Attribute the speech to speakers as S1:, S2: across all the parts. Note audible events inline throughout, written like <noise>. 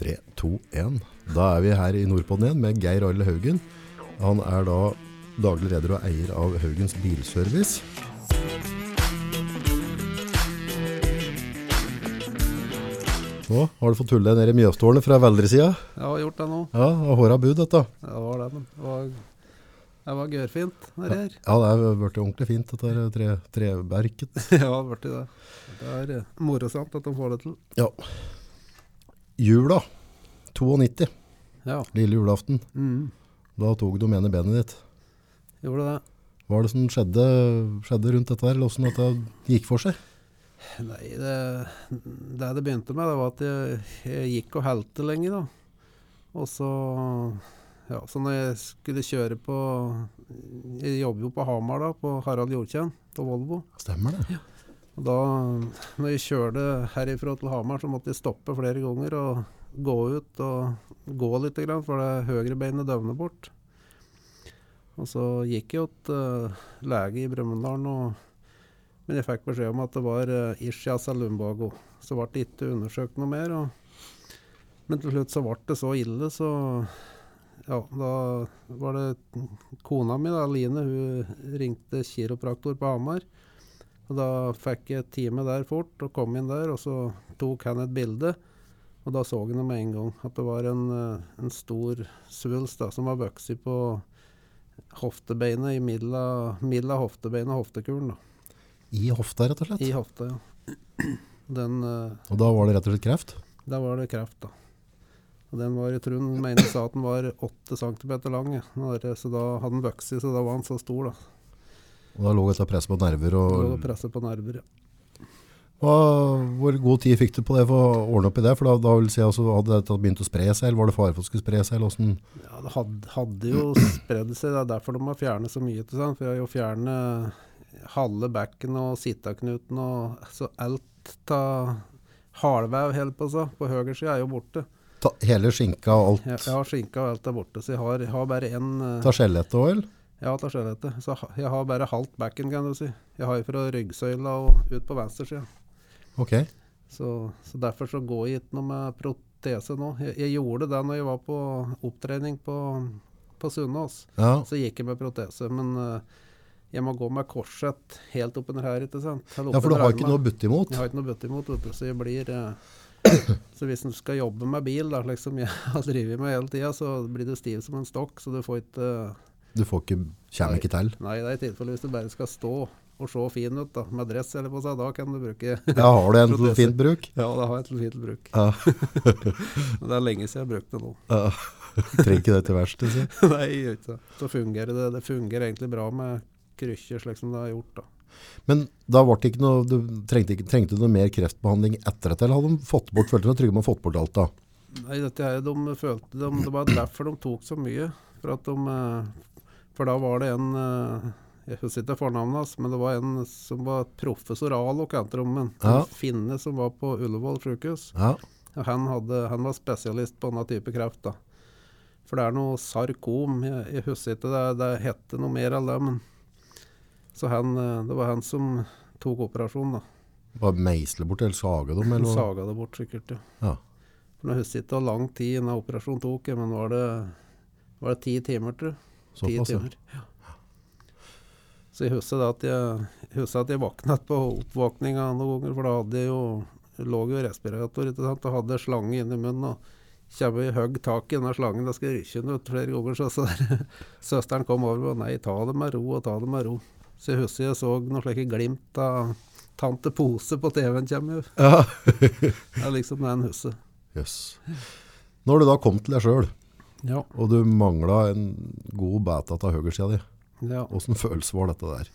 S1: 3, 2, 1. Da er vi her i Nordpodden igjen med Geir Arle Haugen. Han er da daglig leder og eier av Haugens Bilservice. Nå har du fått tulle deg ned i Mjøstårnet fra Veldresida.
S2: Jeg har gjort det nå.
S1: Ja, og håra bud dette.
S2: Det var det, men det var, det var gørfint det her.
S1: Ja, det er blitt ordentlig fint, dette tre, treverket. <laughs>
S2: Ja, det har blitt det. Det er morosamt at de får det til.
S1: Ja. Jula, 92,
S2: Ja,
S1: lille julaften.
S2: mm,
S1: Da tok du med ned benet ditt.
S2: gjorde det.
S1: Hva er det som skjedde, skjedde rundt dette her, eller hvordan dette gikk for seg?
S2: Nei, det, det det begynte med, det var at jeg, jeg gikk og helte lenge, da. Og så Ja, så når jeg skulle kjøre på Jeg jobber jo på Hamar, da, på Harald Jordkjenn, på Volvo.
S1: Stemmer det?
S2: Og da når jeg kjørte herifra til Hamar, så måtte jeg stoppe flere ganger og gå ut og gå litt, for det høyrebeinet døvner bort. Og så gikk jeg til uh, lege i Brumunddal, men jeg fikk beskjed om at det var uh, ischias lumbago. Så ble det ikke undersøkt noe mer. Og, men til slutt så ble det så ille, så ja, da var det kona mi, da, Line, hun ringte kiropraktor på Hamar. Og da fikk jeg time der fort, og kom inn der, og så tok han et bilde. Og da så han det med en gang, at det var en, eh, en stor svulst da, som var vokst på hoftebeinet, i middel av hoftebeinet og hoftekulen. da.
S1: I hofta, rett og slett.
S2: I hofta, ja. <clears throat> Den, eh,
S1: Og da var det rett og slett kreft?
S2: Da var det kreft, da. Og den var, jeg tror han mener sa at den var 8 cm lang, ja. Så da hadde den vokst, så da var han så stor, da.
S1: Og da lå dette presset på nerver.
S2: Det lå
S1: Og,
S2: og presset på nerver, ja.
S1: hva, hvor god tid fikk du på det for å ordne opp i det? For da, da vil si, altså, hadde dette begynt å spre seg, eller var det fare for at det skulle spre seg? Eller?
S2: Ja, det hadde, hadde jo spredd seg. Det er derfor de har fjernet så mye. Til? For jeg har jo fjernet halve bekken og sittaknuten og så alt av halvev, helt på så, på høyre side er jo borte.
S1: Ta, hele skinka og alt?
S2: Ja, skinka og alt er borte, så jeg har, jeg har bare én
S1: Ta skjelettet òg, eller?
S2: Ja, ta skjelettet. Så jeg har bare halvt bekken, kan du si. Jeg har fra ryggsøyla og ut på venstre Okay.
S1: Ok.
S2: Så, så derfor så går jeg ikke noe med protese nå. Jeg, jeg gjorde det når jeg var på opptrening på, på Sunnaas.
S1: Ja.
S2: Så gikk jeg med protese, men uh, jeg må gå med korsett helt oppunder her, ikke sant?
S1: Ja, for du har ikke noe å butte imot?
S2: Jeg har ikke noe butte imot, vet du, så jeg blir uh, <coughs> Så hvis du skal jobbe med bil, da, liksom <laughs> jeg har drevet med hele tida, så blir du stiv som en stokk, så du får ikke
S1: Du får ikke, kommer ikke til?
S2: Nei, det er i tilfelle hvis du bare skal stå og se fin ut, da, med dress eller på seg, da kan du bruke <laughs>
S1: Ja, har du en til fint bruk?
S2: Ja, det har jeg til fint bruk.
S1: Ja. <laughs>
S2: Men det er lenge siden jeg har brukt det nå.
S1: ja. <laughs> Trenger ikke det til verste, si.
S2: Nei, ikke det. Så fungerer det. Det fungerer egentlig bra med krykker, slik som det har gjort, da.
S1: Men da ble det ikke noe, du trengte, ikke, trengte du noe mer kreftbehandling etter dette, eller hadde de fått bort, følte de trygge med å ha fått bort alt da?
S2: Nei, dette her, de følte de, Det var derfor de tok så mye. For at de eh, For da var det en eh, Jeg husker ikke fornavnet hans, men det var en som var professor Alo-kantrommen.
S1: Ja.
S2: En finne som var på Ullevål sykehus.
S1: Ja.
S2: Han, hadde, han var spesialist på denne type kreft. da. For det er noe sarkom. Jeg, jeg husker ikke det, det hette noe mer enn det. men Så han, eh, det var han som tok operasjonen. da.
S1: Bare meisle bort, eller sage dem, eller?
S2: saga det bort sikkert, ja.
S1: Ja.
S2: For Jeg husker ikke hvor lang tid denne operasjonen tok, men var det, var det ti timer, tror jeg? Ti timer. Ja. Så jeg husker at jeg, husker at jeg våknet på oppvåkninga noen ganger, for da hadde jeg jo lå jo respirator ikke sant, og hadde slange inni i munnen. og Kommer i høgg tak i denne slangen, da skal jeg rykke den ut flere ganger. Så, så der, <laughs> søsteren kom over og nei, ta det med ro og ta det med ro. Så jeg husker jeg så noen slike glimt av Tante Pose på TV-en kommer jo.
S1: Ja. <laughs>
S2: Det er liksom det en husker.
S1: Jøss. Når du da kom til deg sjøl,
S2: Ja.
S1: og du mangla en god beta av høyresida di,
S2: ja.
S1: åssen følelse var dette der?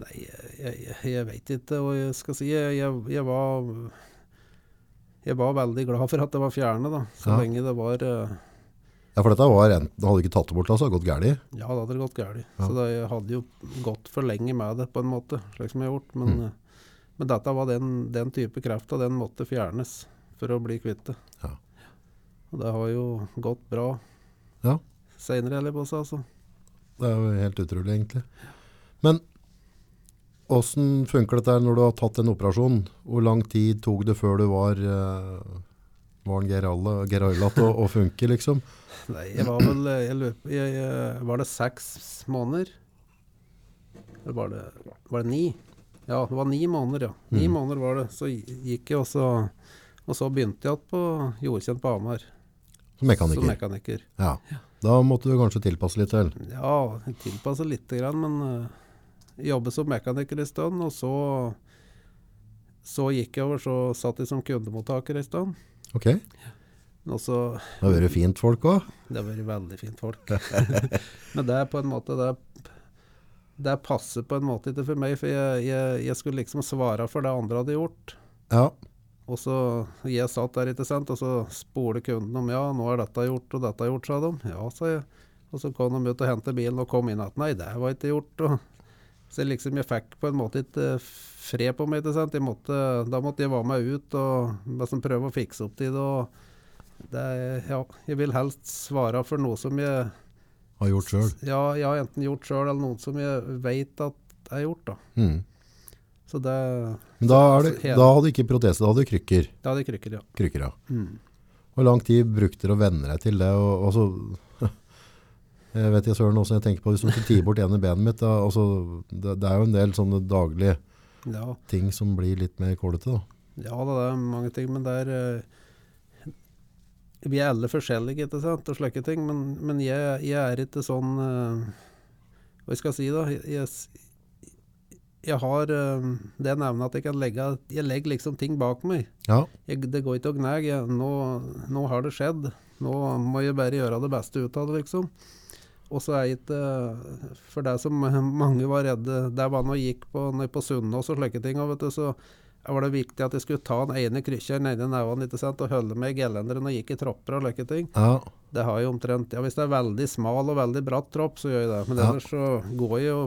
S2: Nei, jeg, jeg, jeg vet ikke hva jeg skal si. Jeg, jeg, var Jeg var veldig glad for at det var fjernet, da. Så
S1: Ja.
S2: lenge det var uh,
S1: Ja, for dette var enten, hadde du ikke tatt det bort, da, så hadde det gått galt.
S2: Ja, det hadde gått galt.
S1: Ja.
S2: Så det, jeg hadde jo gått for lenge med det, på en måte, slik som jeg har gjort. Men,
S1: Mm.
S2: eh, men dette var den, den type og den måtte fjernes for å bli kvitt det.
S1: Ja.
S2: Og det har jo gått bra
S1: Ja.
S2: seinere, eller på seg, altså.
S1: Det er jo helt utrolig, egentlig. Men åssen funker dette når du har tatt en operasjon? Hvor lang tid tok det før du var uh, var Geir Arlat å, å funke, liksom?
S2: Nei, jeg var vel eh, jeg på- jeg, jeg, Var det seks måneder? Eller var det, var det ni? Ja, det var ni måneder, ja. Ni
S1: mm.
S2: måneder var det. Så gikk jeg, og så, og så begynte jeg igjen på jordkjent på Hamar.
S1: Som mekaniker?
S2: Som mekaniker.
S1: Ja. Da måtte du kanskje tilpasse litt til?
S2: Ja, tilpasse lite grann, men uh, jobbet som mekaniker en stund, og så så gikk jeg over, så satt jeg som kundemottaker en stund.
S1: Ok.
S2: Også,
S1: Det har vært fint folk òg.
S2: Det har vært veldig fint folk. <laughs> Men det er på en måte det, det passer på en måte ikke for meg, for jeg, jeg, jeg skulle liksom svare for det andre hadde gjort.
S1: Ja.
S2: Og så jeg satt der, ikke sant, og så spoler kunden om ja, nå er dette gjort og dette gjort, sa de. Ja, sa jeg. Og så kom de ut og hentet bilen og kom inn igjen. nei, det var ikke gjort. Og så liksom jeg fikk på en måte ikke fred på meg, ikke sant. Måtte, da måtte jeg være med ut og liksom prøve å fikse opp til det. og det, ja, jeg vil helst svare for noe som jeg
S1: Har gjort sjøl.
S2: ja, jeg har enten gjort sjøl, eller noe som jeg vet at er gjort. da.
S1: Mm.
S2: Så det
S1: Men da, er det,
S2: hele-
S1: da hadde du ikke protese, da hadde du krykker.
S2: Da hadde krykker, ja.
S1: krykker ja.
S2: Mm.
S1: Hvor lang tid brukte du å venne deg til det? Og, og så, <laughs> jeg vet ikke søren også jeg tenker på, hvis du skulle tie bort ene benet mitt, da, altså, det, det er jo en del sånne daglige
S2: Ja,
S1: ting som blir litt mer kålete da.
S2: ja det er mange ting, men det er eh, Vi er alle forskjellige, ikke sant, og slike ting, men, men jeg, jeg er ikke sånn uh, Hva skal jeg si, da? Jeg, jeg, har eh, det nevnet at jeg kan legge Jeg legger liksom ting bak meg.
S1: Ja,
S2: jeg, det går ikke å gnage. Nå, nå har det skjedd. Nå må jeg bare gjøre det beste ut av det, liksom. Og så er jeg ikke For det som <laughs> mange var redde Det var når jeg gikk på, på Sunnaas og slike ting, og vet du, så var det viktig at jeg skulle ta den ene krykkeren, den ene neven, og holde meg i gelenderen og gikk i tropper og slike ting.
S1: ja,
S2: Det har jeg omtrent Ja, hvis det er veldig smal og veldig bratt tropp, så gjør jeg det. Men ellers så går jeg jo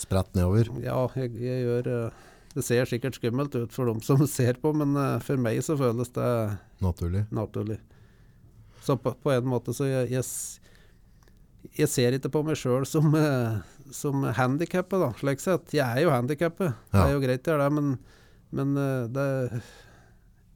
S1: sprett nedover.
S2: ja, jeg, jeg gjør eh, Det ser sikkert skummelt ut for dem som <laughs> ser på, men eh, for meg så føles det
S1: Naturlig.
S2: naturlig. Så på, på en måte så jeg, jeg, jeg ser ikke på meg sjøl som, eh, som handikappet, da, slik sett. Jeg er jo handikappet, det er jo greit, det men, men det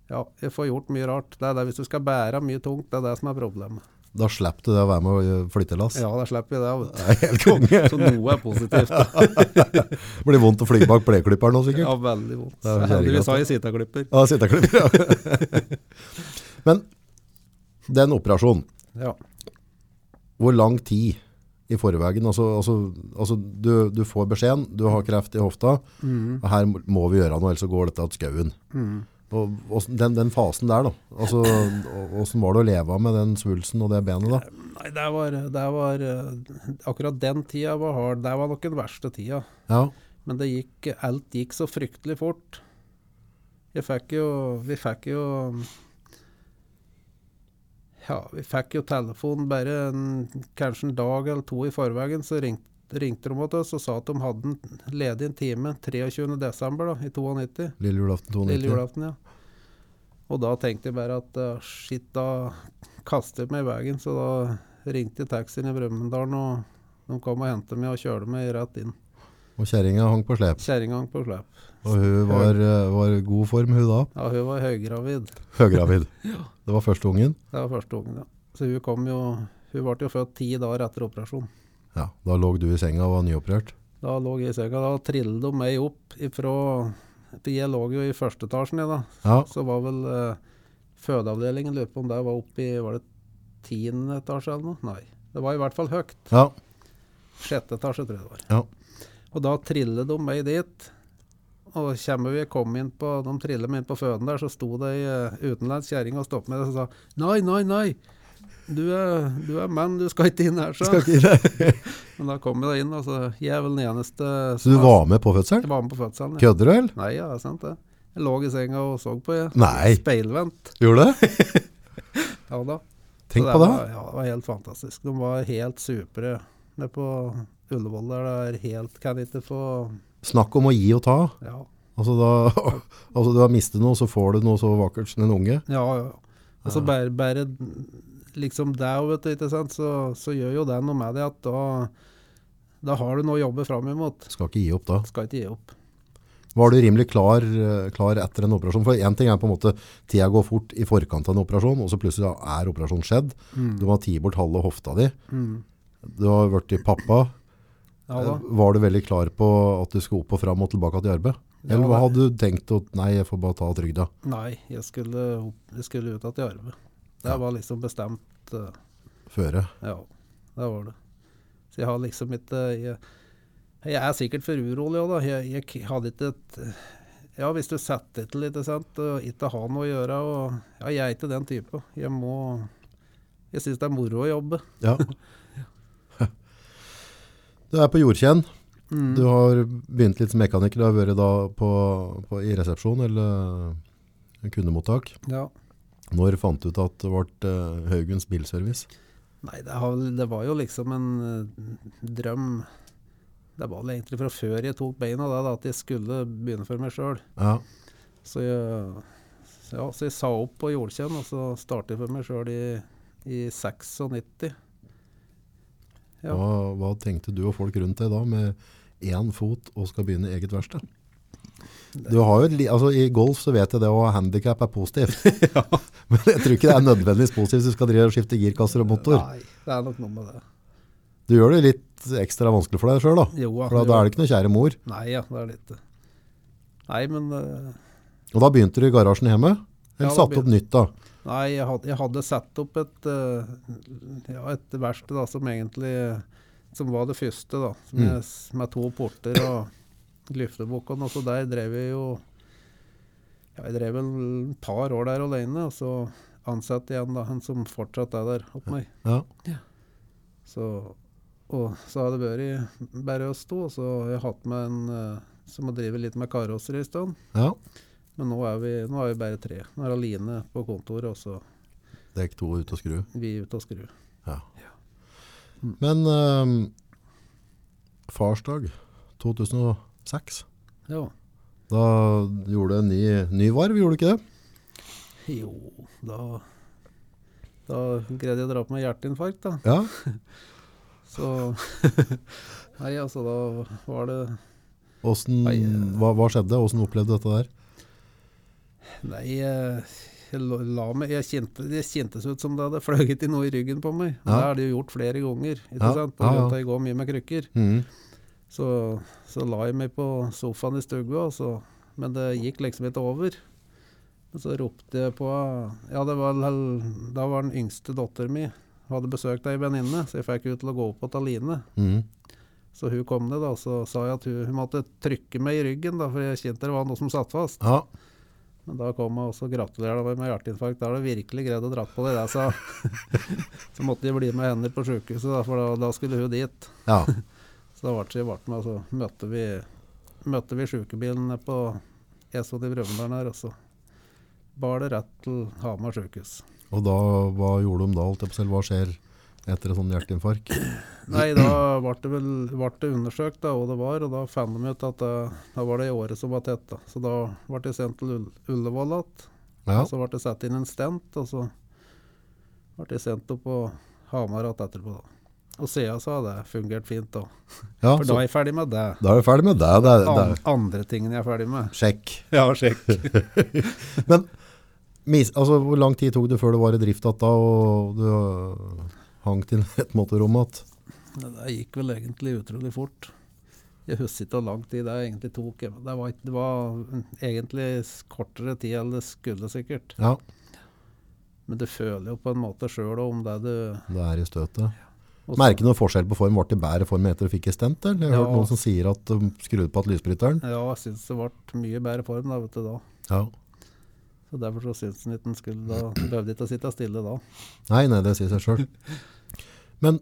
S2: Ja, jeg får gjort mye rart. Det er det hvis du skal bære mye tungt, det er det som er problemet.
S1: Da slipper du det å være med å flytte lass.
S2: Ja, da slipper vi det.
S1: Det er helt konge.
S2: Så noe er positivt.
S1: Det <laughs> blir vondt å fly bak pleklipperen nå sikkert.
S2: Ja, veldig vondt.
S1: Det er
S2: Heldigvis har jeg sitaklipper.
S1: Ja, sitaklipper, ja. <laughs> Men en operasjon.
S2: Ja.
S1: hvor lang tid i forveien, altså, altså, altså du, du får beskjeden, du har kreft i hofta,
S2: Mm.
S1: og her må vi gjøre noe, ellers går dette til skauen.
S2: Mm.
S1: Og, og den, den fasen der da, altså, hvordan var det å leve med den svulsen og det benet da?
S2: Nei, det var, det var eh, Akkurat den tida var hard. Det var nok den verste tida.
S1: Ja,
S2: Men det gikk, alt gikk så fryktelig fort. Jeg fikk jo Vi fikk jo Ja, vi fikk jo telefon bare en, kanskje en dag eller to i forveien. Så ringte, ringte de til oss og sa at de hadde en ledig en time 23.12. da, i 92.
S1: lille julaften 92.
S2: Lille julaften, ja. Og da tenkte jeg bare at uh, shit, da kaster jeg meg i veien. Så da ringte jeg taxien i Brumunddal, og de kom og hentet meg og kjørte meg rett inn.
S1: Og kjerringa hang på slep,
S2: Kjerringa hang på slep.
S1: og hun var, eh, var god form hun da,
S2: Ja, hun var høygravid.
S1: høygravid. <laughs> ja. Det var første ungen.
S2: Det var første ungen, ja. Så hun kom jo Hun ble jo født ti dager etter operasjonen.
S1: Ja, da lå du i senga og var nyoperert.
S2: Da lå jeg i senga. Da trillet de meg opp ifra for Jeg lå jo i første etasjen, jeg, da.
S1: Ja,
S2: Så var vel eh, fødeavdelingen Lurer på om det var oppe i Var det tiende etasje eller noe? Nei. Det var i hvert fall høyt.
S1: ja,
S2: Sjette etasje, tror jeg det var.
S1: Ja.
S2: Og da trillet de meg dit. Og kommer vi kom inn på, de trillet meg inn på føden der, så sto det ei uh, utenlandsk kjerring og stoppet meg og sa Nei, nei, nei! Du er, du er mann, du skal ikke inn her, sa
S1: skal ikke. <laughs>
S2: Men da kom jeg da inn, altså. Jeg er vel den eneste
S1: Så du var med på fødselen?
S2: Jeg var med på fødselen. Ja.
S1: Kødder du, eller?
S2: Nei, ja, det er sant det. Jeg lå i senga og så på, jeg.
S1: Nei.
S2: Speilvendt.
S1: Gjorde du det? <laughs>
S2: Ja da.
S1: Tenk
S2: det
S1: på det.
S2: Var, ja, det var helt fantastisk. De var helt supre nede på Ullevål der. Det er helt Kan ikke få
S1: Snakk om å gi og ta.
S2: Ja,
S1: Altså, da, <laughs> altså du har mistet noe, så får du noe så vakkert som en unge.
S2: ja. ja. Altså bare, bare liksom det, vet du, ikke sant? Så, så gjør jo det noe med det at da, da har du noe å jobbe fram imot.
S1: Skal ikke gi opp da.
S2: Skal ikke gi opp.
S1: Var du rimelig klar, eh, klar etter en operasjon? For én ting er på en måte tida går fort i forkant av en operasjon, og så plutselig er operasjonen skjedd. Du må ha tatt bort halve hofta di.
S2: Mm.
S1: Du har blitt pappa.
S2: Ja.
S1: Eh, Var du veldig klar på at du skulle opp og fram og tilbake til arbeid?
S2: Ja,
S1: Eller hva hadde du tenkt at nei, jeg får bare ta trygda?
S2: Nei, jeg skulle, opp- jeg skulle ut igjen i arbeid. Det var liksom bestemt. Uh,
S1: Føre?
S2: Ja, det var det. Så jeg har liksom ikke Jeg, jeg er sikkert for urolig òg, da. Jeg, jeg hadde ikke et Ja, hvis du setter til, ikke sant, og ikke har noe å gjøre og Ja, jeg er ikke den type. Jeg må Jeg syns det er moro å jobbe.
S1: Ja. <laughs> Du er på jordkjenn.
S2: Mm.
S1: Du har begynt litt som mekaniker. Du har vært da på, på, i resepsjon eller kundemottak.
S2: Ja.
S1: Når fant du ut at det ble uh, Haugens bilservice?
S2: Nei, det, har, det var jo liksom en eh, drøm. Det var vel egentlig fra før jeg tok beina, da, da, at jeg skulle begynne for meg sjøl.
S1: Ja.
S2: Så ja, så jeg sa opp på Jordkjenn, og så startet jeg for meg sjøl i, i 96. Ja.
S1: Hva, hva tenkte du og folk rundt deg da med én fot og skal begynne eget verksted? Du har jo, altså I golf så vet jeg det ha handikap er positivt. <laughs> Men jeg tror ikke det er nødvendigvis positivt hvis du skal drive og skifte girkasser og motor.
S2: Nei, det er nok noe med det.
S1: Du gjør det litt ekstra vanskelig for deg sjøl, da.
S2: Jo, ja,
S1: For da, da er det ikke noe kjære mor.
S2: Nei, ja, det er litt. Nei, men uh...
S1: Og da begynte du i garasjen hjemme? Eller
S2: Ja,
S1: satte opp nytt da?
S2: Nei, jeg hadde, jeg hadde satt opp et, uh, ja, et verksted som egentlig Som var det første, da.
S1: Mm.
S2: Med, med to porter og lyftebukk. Og så der drev jeg jo ja, Jeg drev vel et par år der alene, og så ansatte jeg en da, en som fortsatt er der opp meg.
S1: Ja.
S2: Så, og så har det vært bare oss to, og så har jeg hatt med en eh, som har drevet litt med karosseri en stund.
S1: ja.
S2: Men nå er, vi, nå er vi bare tre. Nå er Aline på kontoret, og så
S1: Dekk to ut og skru.
S2: vi ute og skru.
S1: Ja.
S2: Ja.
S1: Men um, farsdag 2006,
S2: Ja.
S1: da gjorde du en ny, ny varv, gjorde du ikke det?
S2: Jo, da Da greide jeg å dra på meg hjerteinfarkt, da.
S1: Ja. <laughs>
S2: Så <laughs> Nei, altså, da var det Åssen eh.
S1: hva, hva skjedde? Hvordan opplevde du dette der?
S2: Nei, eh, jeg meg Jeg kjente det kjentes ut som det hadde fløyet i noe i ryggen på meg.
S1: Ja.
S2: Det har det jo gjort flere ganger. Ikke
S1: Ja,
S2: sant? På
S1: ja, ja.
S2: jeg går mye med krykker.
S1: Mhm.
S2: Så, så la jeg meg på sofaen i stua, men det gikk liksom ikke over. Men så ropte jeg på Ja, det var Da var den yngste datteren min hadde besøkt ei venninne, så jeg fikk henne til å gå opp på Taline.
S1: Mm.
S2: Så hun kom ned, da, så sa jeg at hun, hun måtte trykke meg i ryggen, da, for jeg kjente det var noe som satt fast.
S1: Ja.
S2: Men da kom hun og så gratulerer meg med hjerteinfarkt. Da har du virkelig greid å dra på deg det, sa <laughs> Så måtte jeg bli med henne på sjukehuset, da, for da, da skulle hun dit.
S1: ja. <laughs>
S2: Så da ble det med, og så møtte vi, møtte vi sjukebilen på Esod i Brumunddal her, og så bar det rett til Hamar sjukehus.
S1: Og da, hva gjorde de da? Alt selv? Hva skjer etter et sånt hjerteinfarkt? <clears throat>
S2: Nei, da ble det vel ble det undersøkt da, hva det var, og da fant de ut at det, da var det i året som var tett. da. Så da ble det sendt til Ull Ullevål igjen.
S1: Ja.
S2: Så ble det satt inn en stent, og så ble det sendt opp på Hamar igjen etterpå. da. Og siden så har det fungert fint. da.
S1: ja
S2: For da er jeg ferdig med det.
S1: da er du ferdig med det. det, er- det er-
S2: andre tingene jeg er ferdig med.
S1: sjekk.
S2: Ja, sjekk. <laughs>
S1: Men altså, hvor lang tid tok det før du var i drift igjen og du hangt hang til <laughs> et motorrom igjen?
S2: Det gikk vel egentlig utrolig fort. Jeg husker ikke hvor lang tid det egentlig tok. Det var, det var egentlig kortere tid enn det skulle sikkert.
S1: Ja,
S2: Men du føler jo på en måte sjøl om det du
S1: det er i støtet.
S2: Og så-
S1: Merker du noen forskjell på form? Ble det bedre form etter du fikk stent? Eller? Jeg har hørt noen som sier at de skrudde på at lysbryteren.
S2: Ja, jeg syns det ble mye bedre form da, vet du, da.
S1: Ja.
S2: Så Derfor så syns en ikke en skulle da behøvde ikke å sitte stille da.
S1: Nei, nei, det sier seg sjøl. Men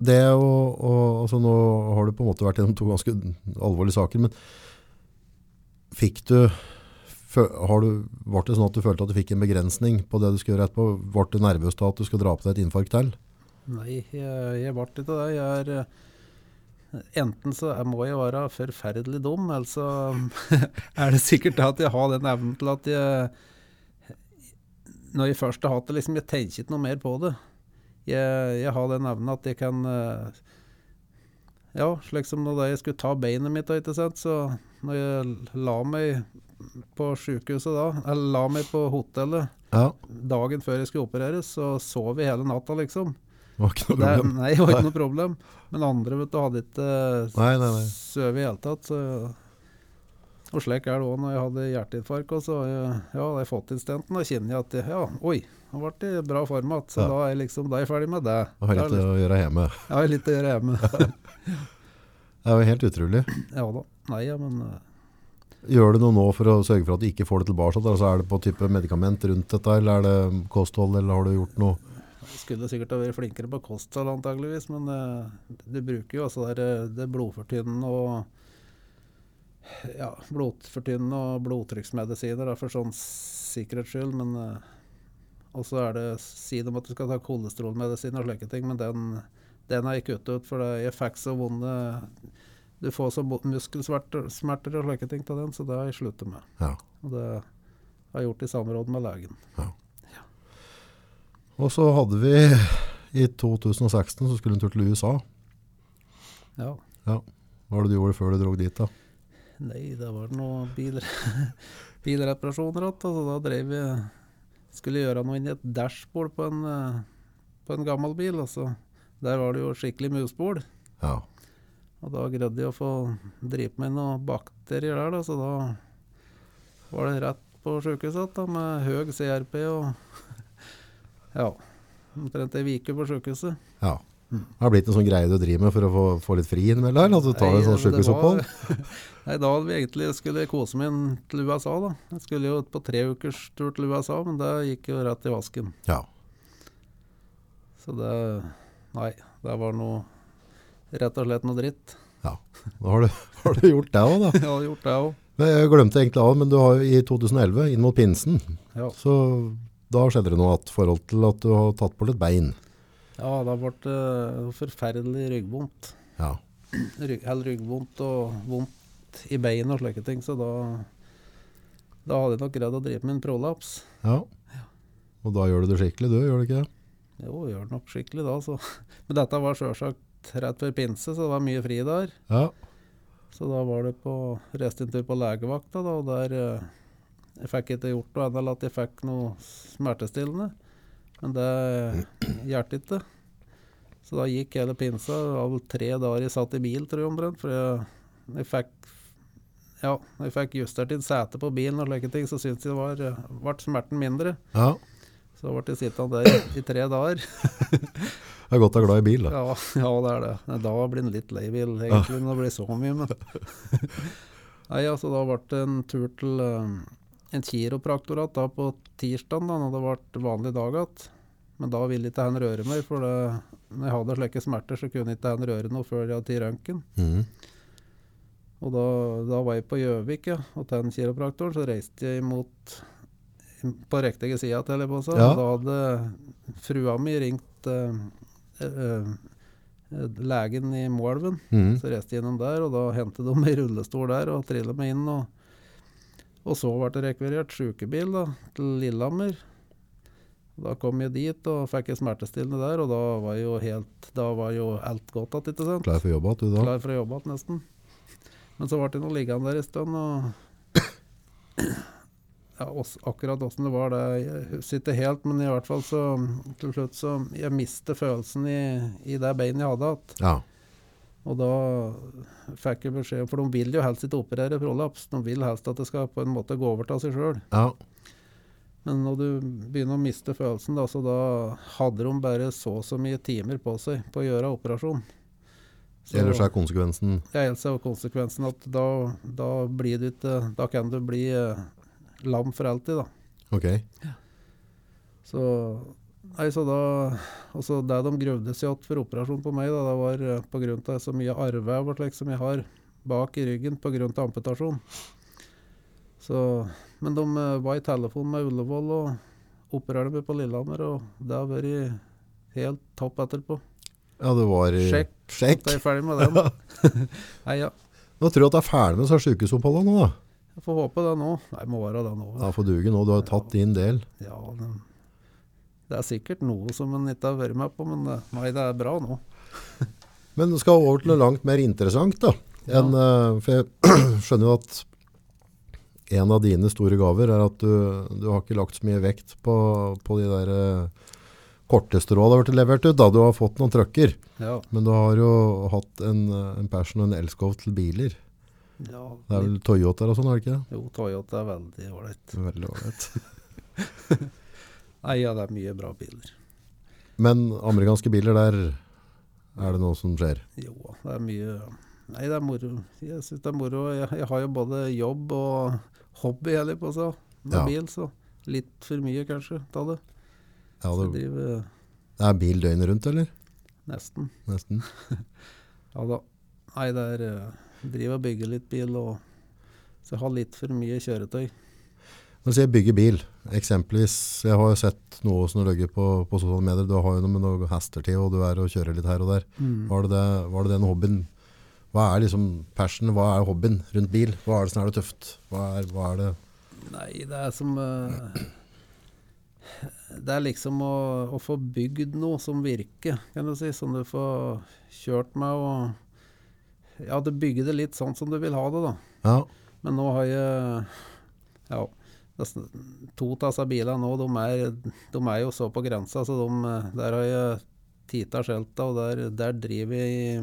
S1: det å, å altså Nå har du på en måte vært gjennom to ganske alvorlige saker, men fikk du har du, Var det sånn at du følte at du fikk en begrensning på det du skulle gjøre etterpå? Ble du nervøs da at du skulle dra på deg et infarkt til?
S2: Nei, jeg, jeg ble ikke det. Jeg er eh, Enten så må jeg være forferdelig dum, eller så <laughs> er det sikkert at jeg har den evnen til at jeg Når jeg først har hatt det, liksom, jeg tenker ikke noe mer på det. Jeg, jeg har den evnen at jeg kan eh, Ja, slik som da jeg skulle ta beinet mitt, ikke sant. Så når jeg la meg på sykehuset da, eller la meg på hotellet
S1: Ja,
S2: dagen før jeg skulle opereres, så sov jeg hele natta, liksom.
S1: Det var ikke noe
S2: Det,
S1: problem.
S2: nei, det var ikke noe problem. Men andre vet du, hadde ikke
S1: Nei, nei, nei.
S2: sovet i hele tatt. Så, og slik er det òg når jeg hadde hjerteinfarkt. Og så jeg, ja, hadde jeg fått inn stenten, da kjenner jeg at jeg, ja, oi, nå ble det i bra form igjen. Så
S1: Ja.
S2: da er jeg liksom da er jeg ferdig med det.
S1: Jeg har litt
S2: litt-
S1: å gjøre hjemme. <laughs>
S2: Ja, har litt å gjøre hjemme. <laughs>
S1: Det er jo helt utrolig.
S2: ja da. Nei, ja, men eh,
S1: Gjør du noe nå for å sørge for at du ikke får det tilbake? Altså er det på type medikament rundt dette, eller er det kosthold, eller har du gjort noe?
S2: Skulle sikkert ha vært flinkere på kosthold antageligvis, men eh, du bruker jo altså der, eh, det blodfortynnende og ja, blodfortynnende og blodtrykksmedisiner for sånn sikkerhets skyld, men eh, og så er det si om at du skal ta kolesterolmedisin og slike ting, men den, den har jeg kuttet ut, for jeg fikk så vonde Du får så muskelsmerter og slike ting av den, så det har jeg sluttet med.
S1: Ja.
S2: Og det har jeg gjort i samråd med legen.
S1: Og så hadde vi i 2016 så skulle en tur til USA.
S2: Ja.
S1: Hva var det du gjorde før du dro dit da?
S2: Nei, det var noe bil, <laughs> bilreparasjoner igjen. Altså, da drev vi Skulle gjøre noe inni et dashbord på en, eh, på en gammel bil. Altså. Der var det jo skikkelig musbol.
S1: Ja.
S2: Og da greide jeg å få drive med noen bakterier der, da, så da var det rett på sjukehuset med høy CRP og Ja. Omtrent ei uke på sjukehuset.
S1: ja. Det har blitt en sånn greie du driver med for å få, få litt fri innimellom, du tar
S2: Nei,
S1: en sånn
S2: sjukehusopphold? <laughs> Nei, da hadde vi egentlig skulle kose meg inn til USA, da. Jeg skulle jo på tre ukers tur til USA, men det gikk jo rett i vasken.
S1: Ja.
S2: Så det Nei, det var noe Rett og slett noe dritt. Ja.
S1: Da har du, <laughs> har du gjort det òg, da. <laughs>
S2: Hadde gjort det òg.
S1: Jeg glemte egentlig av, men du har jo i 2011, inn mot pinsen,
S2: Ja.
S1: så da skjedde det noe at forhold til at du har tatt bort et bein.
S2: ja, da ble det forferdelig ryggvondt.
S1: Ja.
S2: Rygg, eller ryggvondt og vondt i bein og slike ting, så da Da hadde jeg nok greid å drive med en prolaps.
S1: ja. ja. Og da gjør du det skikkelig, du, gjør du ikke det?
S2: Jo, gjør det nok skikkelig da, så. <laughs> Men dette var sjølsagt rett før pinse, så det var mye fri der.
S1: Ja.
S2: Så da var det på reiste en tur på legevakta, da, og der eh, Jeg fikk ikke gjort noe annet enn at jeg fikk noe smertestillende. Men det hjalp ikke. Så da gikk hele pinsa. Det var vel tre dager jeg satt i bil, tror jeg omtrent. For jeg, jeg fikk ja, jeg fikk justert inn setet på bilen og slike ting, så syntes jeg det var, ble smerten mindre.
S1: ja.
S2: Så ble jeg sittende der i, i tre dager. <laughs>
S1: Det er godt å være glad i bil, da.
S2: Ja, ja, det er det. Da blir en litt lei bil, egentlig, når det blir så mye. Men. <laughs> Nei, altså, da ble det en tur til eh, en kiropraktor da på tirsdag, da når det ble vanlig dag igjen. Men da ville ikke han røre meg, for det, når jeg hadde slike smerter, så kunne ikke han røre noe før jeg hadde tatt røntgen.
S1: Mm.
S2: Og da, da var jeg på Gjøvik, ja, og til den kiropraktoren, så reiste jeg imot på riktige sida, til jeg på seg.
S1: Ja.
S2: Da hadde frua mi ringt eh, eh, eh, legen i Moelven.
S1: Mm.
S2: Så reiste jeg innom der, og da hentet de meg i rullestol der og trillet meg inn. Og, og så ble det rekvirert sykebil da, til Lillehammer. Da kom jeg dit og fikk jeg smertestillende der, og da var jo, helt, da var jo alt godt igjen, ikke sant?
S1: Klar for jobb igjen, du da?
S2: Klar for å jobbe igjen nesten. Men så ble jeg nå liggende der en stund, og ja, oss, akkurat åssen det var, det jeg husker ikke helt, men i hvert fall så til slutt så Jeg mistet følelsen i, i det beinet jeg hadde hatt.
S1: Ja.
S2: Og da fikk jeg beskjed For de vil jo helst ikke operere prolaps. De vil helst at det skal på en måte gå over av seg sjøl.
S1: ja.
S2: Men når du begynner å miste følelsen, da, så da hadde de bare så og så mye timer på seg på å gjøre operasjon. Så-
S1: Ellers er konsekvensen
S2: Ja, ellers er konsekvensen at da, da blir du ikke Da kan du bli eh, lam for alltid, da.
S1: Ok.
S2: Så Nei, så da altså det de gruvde seg igjen for operasjon på meg, da, det var pga. på grunn av så mye arrvev liksom, jeg har bak i ryggen av amputasjon. Så Men de eh, var i telefon med Ullevål og opererte meg på Lillehammer, og det har vært helt topp etterpå.
S1: Ja, det var i
S2: Sjekk.
S1: Sjekk.
S2: jeg er ferdig med den. <laughs> Nei, ja.
S1: Nå tror jeg at du er ferdig med disse sykehusoppholdene nå, da.
S2: Jeg får håpe det nå. Nei, må være det nå.
S1: Ja, for duge nå. Du har tatt din del.
S2: Ja, men det er sikkert noe som en ikke har vært med på, men eh, nei, det er bra nå. <laughs>
S1: Men du skal over til noe langt mer interessant da. Enn, eh, for jeg <clears throat> skjønner jo at en av dine store gaver er at du, du har ikke lagt så mye vekt på, på de der eh, korte strå har vært levert ut. da. Du har fått noen trøkker,
S2: Ja.
S1: men du har jo hatt en, en passion og en elskov til biler.
S2: ja
S1: Det er vel Toyota og sånn, er det ikke det?
S2: Jo, Toyota er veldig ålreit.
S1: Veldig ålreit. <laughs>
S2: Nei, ja, det er mye bra biler.
S1: Men amerikanske biler, der er det noe som skjer.
S2: Jo, det er mye Nei, det er moro. Jeg syns det er moro. Jeg, jeg har jo både jobb og hobby, jeg på å med
S1: Ja.
S2: bil, så litt for mye kanskje ta det.
S1: Ja, det,
S2: driver
S1: det er bil døgnet rundt, eller?
S2: nesten.
S1: Nesten. <laughs>
S2: Ja da. Nei, det er eh, Driver og bygger litt bil, og så jeg har litt for mye kjøretøy.
S1: Når du sier bygge bil, eksempelvis, jeg har jo sett noe som ligger på, på sosiale medier, du har jo noe med noe hester til, og du er og kjører litt her og der. Var det, var det den hobbyen? Hva er liksom passion, hva er hobbyen rundt bil? Hva er det som er det tøft? Hva er, hva er det?
S2: Nei, det er som uh, Det er liksom å, å få bygd noe som virker, kan du si. Som du får kjørt med og Ja, du bygger det litt sånn som du vil ha det, da.
S1: Ja,
S2: Men nå har jeg Ja, to av disse bilene nå, de er, de er jo så på grensa, så de, der har jeg tita skjelta, og der, der driver jeg i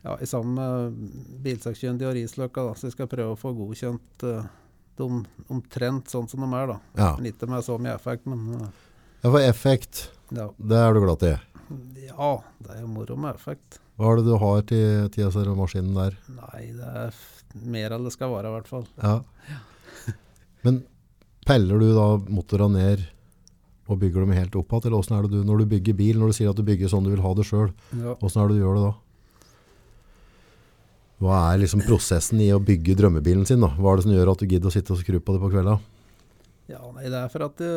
S2: ja, i sammen med bilsakkyndige og Risløkka, da, så jeg skal prøve å få godkjent uh, de omtrent sånn som de er, da.
S1: ja.
S2: Men ikke med så mye effekt, men uh,
S1: ja for effekt,
S2: ja.
S1: det er du glad til.
S2: ja, det er jo moro med effekt.
S1: Hva er det du har til, til maskinen der?
S2: Nei, det er mer enn det skal være, i hvert fall. Ja.
S1: Ja. Men peller du da motorene ned og bygger dem helt opp igjen, eller hvordan er det du, når du bygger bil, når du sier at du bygger sånn du vil ha det selv,
S2: Ja.
S1: hvordan er det du gjør det da? Hva er liksom prosessen i å bygge drømmebilen sin da? Hva er det som gjør at du gidder å sitte og skru på det på kvelda?
S2: Ja, nei, det er for at det,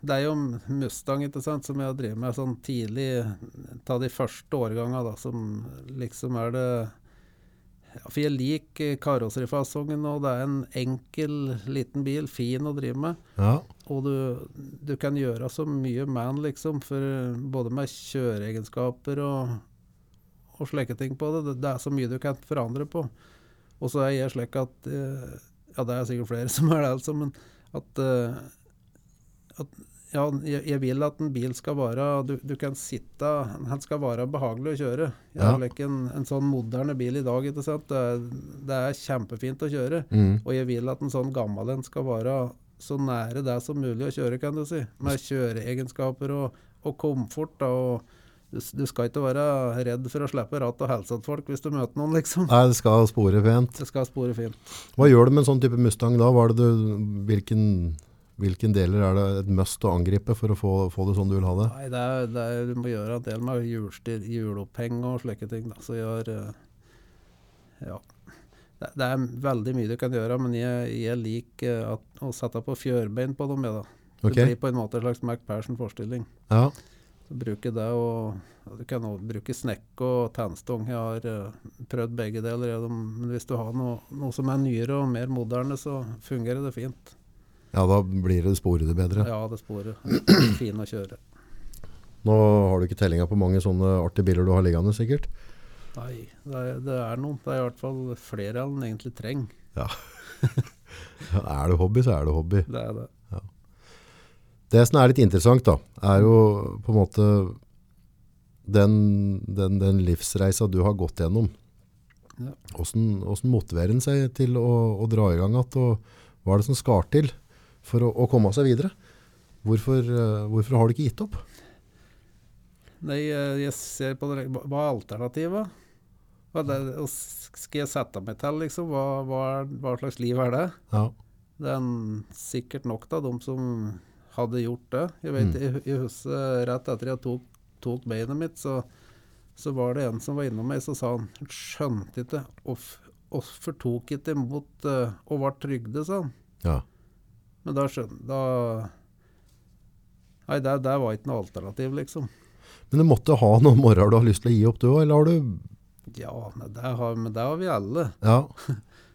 S2: det er jo Mustang ikke sant, som jeg har drevet med sånn tidlig, ta de første årgangene, da, som liksom er det ja, For jeg liker karosserifasongen, og det er en enkel, liten bil, fin å drive med.
S1: Ja,
S2: Og du, du kan gjøre så mye med den, liksom, for både med kjøreegenskaper og, og slike ting på det. det. Det er så mye du kan forandre på. Og så er jeg slik at eh, Ja, det er sikkert flere <laughs> som er det, altså, men at, eh, at ja, jeg, vil at en bil skal være Du, du kan sitte Den skal være behagelig å kjøre.
S1: Ja.
S2: en, en sånn moderne bil i dag. Det er, det er kjempefint å kjøre.
S1: mm.
S2: Og jeg vil at en sånn gammel en skal være så nære det som mulig å kjøre, kan du si. Med kjøreegenskaper og, og komfort. Da, og du, du skal ikke være redd for å slippe rattet og hilse til folk hvis du møter noen, liksom.
S1: Nei, det skal spore pent.
S2: Det skal spore fint.
S1: Hva gjør du med en sånn type Mustang da? Hva det du, hvilken, hvilken deler er det et must å angripe for å få, få det sånn du vil ha det?
S2: Nei, det er, det er, du må gjøre en del med hjulstyr, hjuloppheng og slike ting. Da. Så gjør, eh, Ja. Det, det er veldig mye du kan gjøre, men jeg, jeg liker at, å sette på fjørbein på dem. jeg, Da. Det blir på en måte en slags Mac-Persson-forestilling.
S1: ja.
S2: Bruke det og Du kan også bruke snekk og tennstong. Jeg har eh, prøvd begge deler. Men hvis du har noe, noe som er nyere og mer moderne, så fungerer det fint.
S1: Ja, da blir det sporede bedre.
S2: Ja, det sporet. Fin å kjøre.
S1: Nå har du ikke tellinga på mange sånne artige biler du har liggende sikkert.
S2: Nei, det er, det er noen. Det er i hvert fall flere enn egentlig trenger. <laughs>
S1: Ja, er det hobby, så er det hobby.
S2: Det er det.
S1: Det som er litt interessant da, er jo på en måte den, den, den livsreisa du har gått gjennom.
S2: Ja.
S1: Hvordan, hvordan motiverer en seg til å, å dra i gang igjen, og hva er det som skal til for å, å komme seg videre? Hvorfor, eh, hvorfor har du ikke gitt opp?
S2: Nei, eh, jeg ser på det Hva er alternativet? Hva er det, skal jeg sette meg til, liksom? Hva, hva, hva slags liv er det?
S1: Ja,
S2: Det er sikkert nok av dem som hadde gjort det. Jeg vet,
S1: Mm.
S2: jeg, jeg husker rett etter jeg tok, tok beinet mitt, så, så var det en som var innom meg, så sa han skjønte ikke hvorfor tok ikke imot uh, og ble trygde, sa han.
S1: ja.
S2: Men da skjønner da Nei, det, der var ikke noe alternativ, liksom.
S1: Men du måtte ha noen morgener du har lyst til å gi opp du også, eller har du...
S2: Ja, men det har, men det har vi alle.
S1: Ja, <laughs>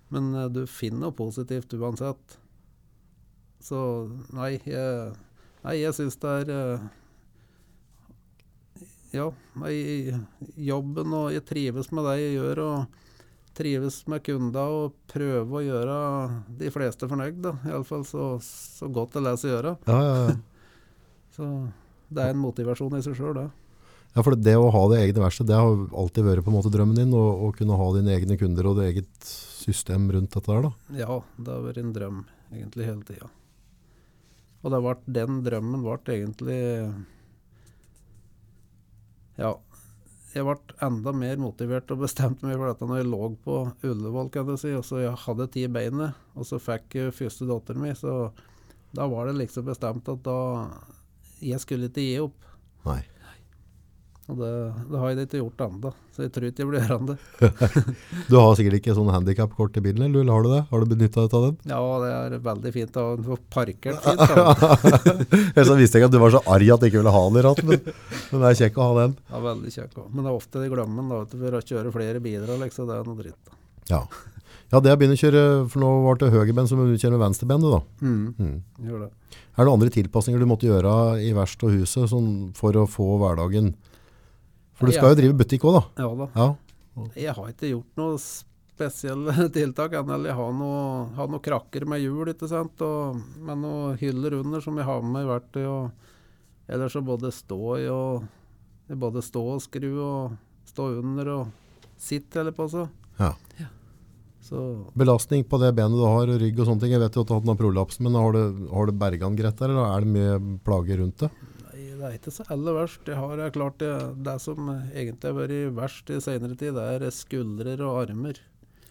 S2: Men eh, du finner noe positivt uansett. Så nei, jeg, nei, jeg syns det er eh, ja, nei, jobben, og jeg trives med det jeg gjør. og trives med kunder og prøve å gjøre de fleste fornøyd. Iallfall så, så godt det lar seg gjøre.
S1: Ja, ja, ja. <laughs>
S2: Så det er en motivasjon i seg sjøl, det.
S1: ja, for det å ha det egne verksted, det har alltid vært på en måte drømmen din, å, kunne ha dine egne kunder og det eget system rundt dette der da.
S2: Ja, det har vært en drøm egentlig hele tida. Og det ble, den drømmen ble egentlig Ja, jeg ble enda mer motivert og bestemte meg for dette når jeg lå på Ullevål, kan jeg si. Og så jeg hadde i beinet, og så fikk jeg første datteren min. Så da var det liksom bestemt at da Jeg skulle ikke gi opp.
S1: Nei.
S2: Og det, det har jeg ikke gjort ennå, så jeg tror ikke jeg blir gjørende. <laughs>
S1: Du har sikkert ikke sånn handicap-kort i bilen, eller har du det? Har du benytta deg av den?
S2: Ja, det er veldig fint å få parkert <laughs> fint.
S1: Ellers <laughs> så visste jeg ikke at du var så arg at du ikke ville ha den i ratten, men, men det er kjekk å ha den.
S2: Ja, veldig kjekk òg. Men det er ofte de glemmer den da, du, for å kjøre flere biler. Liksom, det er noe dritt. da.
S1: Ja. Ja, det jeg begynner å kjøre, for nå var det høyrebend som du kjører med venstreben. du da.
S2: Mm.
S1: Mm. Er det andre tilpasninger du måtte gjøre i verst og huset sånn, for å få hverdagen? For du skal jo drive butikk også da.
S2: Ja da.
S1: Ja.
S2: Jeg har ikke gjort noe spesielle <laughs> tiltak Eller Jeg har noen noe krakker med hjul, ikke sant, og med noen hyller under som jeg har med i verktøy. Og ellers så både stå i og både stå og skru og stå under og sitte eller på så.
S1: Ja.
S2: Så
S1: Belastning på det benet du har, og rygg og sånne ting. Jeg vet jo at du har hatt noen prolaps, men har du, har du den greit der, eller er det mye plager rundt det?
S2: Det er ikke så aller verst. Jeg har klart det, det som egentlig har vært verst i senere tid, det er skuldrer og armer.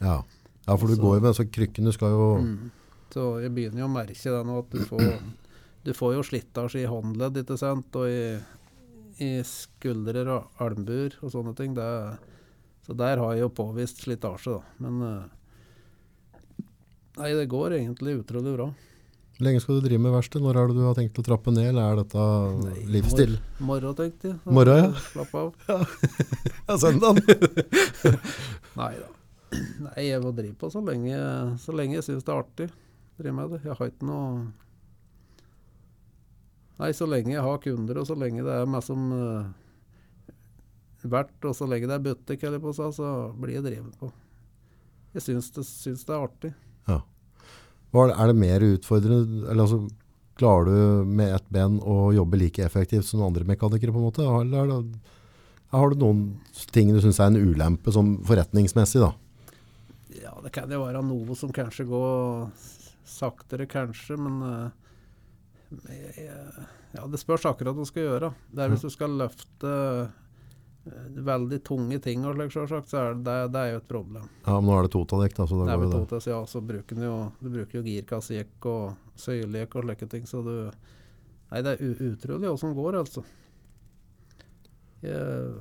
S1: Ja. Ja, for du
S2: Så-
S1: går jo med så krykkene skal jo
S2: Mm. Så jeg begynner jo å merke det nå, at du får, du får jo slitasje i håndledd, ikke sant, og i, i skuldrer og albuer og sånne ting. Det, så der har jeg jo påvist slitasje, da. Men eh, Nei, det går egentlig utrolig bra.
S1: Lenge skal du drive med verksted? Når har du tenkt å trappe ned, eller er dette
S2: Nei,
S1: livsstil?
S2: Morgen, tenkte jeg.
S1: Morgen, ja.
S2: Slapp av. <laughs>
S1: Ja, søndag. <laughs>
S2: Nei da. Nei, jeg må drive på så lenge, så lenge jeg syns det er artig. Drive med det. Jeg har ikke noe Nei, så lenge jeg har kunder, og så lenge det er meg som uh, verdt, og så lenge det er butikk, eller på seg, så blir jeg drevet på. Jeg syns det, syns det er artig.
S1: Er det- Er mer utfordrende, eller altså, klarer du med ett ben å jobbe like effektivt som andre mekanikere på en måte? Eller er det, har du noen ting du synes er en ulempe som forretningsmessig da?
S2: Ja, det kan jo være noe som kanskje går saktere, kanskje, men eh, Ja, det spørs akkurat hva du skal gjøre. Det er hvis du skal løfte veldig tunge ting, og slik, selvsagt, så er det, det er jo et problem.
S1: Ja, men nå er det totadekk, da, så da
S2: Det er med
S1: jo
S2: ja, så bruker du jo, du bruker jo girkassejekk og søylejekk og slike ting, så du Nei, det er utrolig hva som går, altså. Jeg,